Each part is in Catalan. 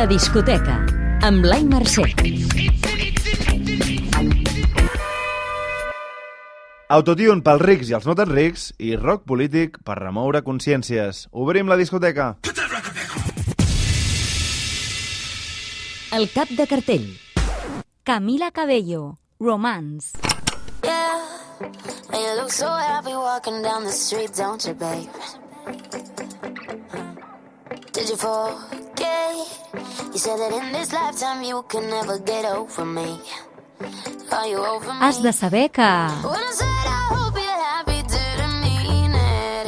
La discoteca, amb Blai Mercè. Autotune pels rics i els no tan rics i rock polític per remoure consciències. Obrim la discoteca. El cap de cartell. Camila Cabello, Romance. Yeah, and you look so happy walking down the street, don't you, babe? Did you forget? Has de saber que...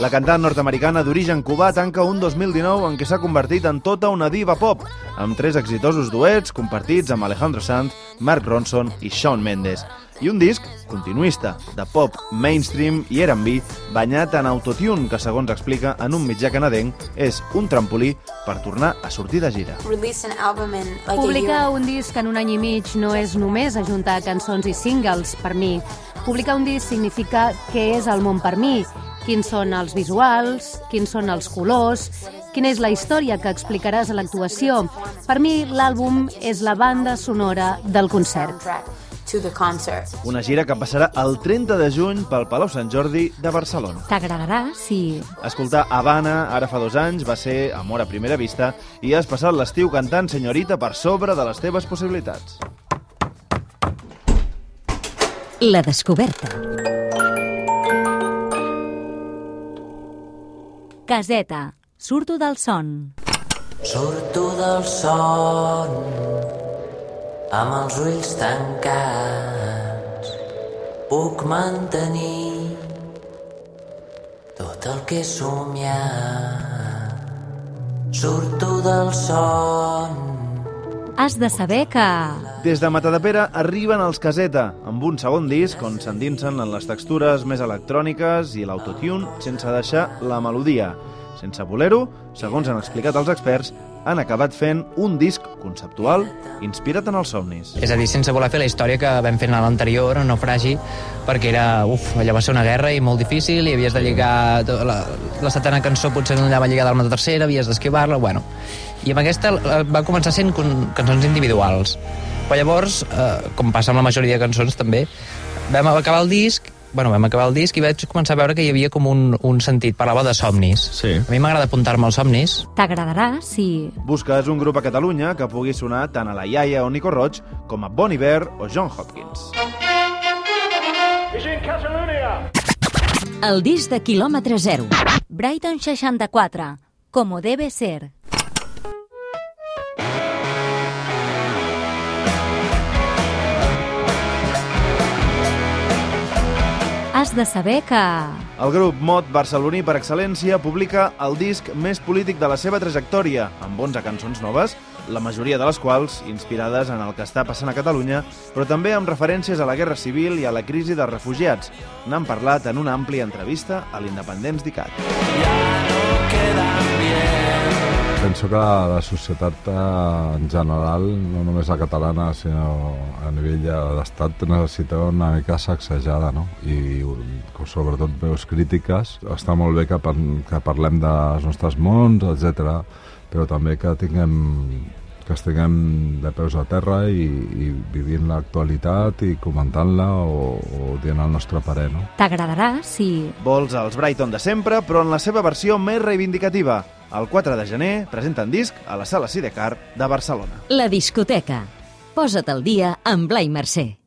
La cantant nord-americana d'origen cubà tanca un 2019 en què s'ha convertit en tota una diva pop, amb tres exitosos duets compartits amb Alejandro Sanz, Mark Ronson i Shawn Mendes. I un disc continuista, de pop, mainstream i R&B, banyat en autotune, que segons explica en un mitjà canadenc, és un trampolí per tornar a sortir de gira. Publicar un disc en un any i mig no és només ajuntar cançons i singles, per mi. Publicar un disc significa què és el món per mi, quins són els visuals, quins són els colors, quina és la història que explicaràs a l'actuació. Per mi, l'àlbum és la banda sonora del concert. To the concert. Una gira que passarà el 30 de juny pel Palau Sant Jordi de Barcelona. T'agradarà si... Escoltar Habana ara fa dos anys va ser amor a primera vista i has passat l'estiu cantant Senyorita per sobre de les teves possibilitats. La descoberta. Caseta, surto del son. Surto del son amb els ulls tancats. Puc mantenir tot el que he somiat. Surto del son Has de saber que... Des de Matadepera arriben els Caseta, amb un segon disc on s'endinsen en les textures més electròniques i l'autotune sense deixar la melodia. Sense voler-ho, segons han explicat els experts, han acabat fent un disc conceptual inspirat en els somnis. És a dir, sense voler fer la història que vam fer en l'anterior, en Naufragi, perquè era, uf, allò va ser una guerra i molt difícil, i havies de lligar la, la setena cançó potser no allà va lligar amb la tercera, havies d'esquivar-la, bueno. I amb aquesta eh, va començar sent cançons individuals. Però llavors, eh, com passa amb la majoria de cançons també, vam acabar el disc bueno, vam acabar el disc i vaig començar a veure que hi havia com un, un sentit, parlava de somnis. Sí. A mi m'agrada apuntar-me als somnis, T'agradarà si... Busques un grup a Catalunya que pugui sonar tant a la Iaia o Nico Roig com a Bon Iver o John Hopkins. El disc de quilòmetre zero. Brighton 64, como debe ser. Has de saber que... El grup Mod barceloní per excel·lència publica el disc més polític de la seva trajectòria, amb 11 cançons noves, la majoria de les quals inspirades en el que està passant a Catalunya, però també amb referències a la Guerra Civil i a la crisi dels refugiats. N'han parlat en una àmplia entrevista a l'Independents d'ICAT. Penso que la societat en general, no només la catalana, sinó a nivell de- d'estat, necessita una mica sacsejada, no? I sobretot veus crítiques. Està molt bé que, par que parlem dels nostres mons, etc, però també que tinguem que estiguem de peus a terra i, i vivint l'actualitat i comentant-la o, o dient el nostre parer, no? T'agradarà si... Vols els Brighton de sempre, però en la seva versió més reivindicativa. El 4 de gener presenten disc a la Sala Sidecar de Barcelona. La discoteca. Posa't al dia amb Blai Mercè.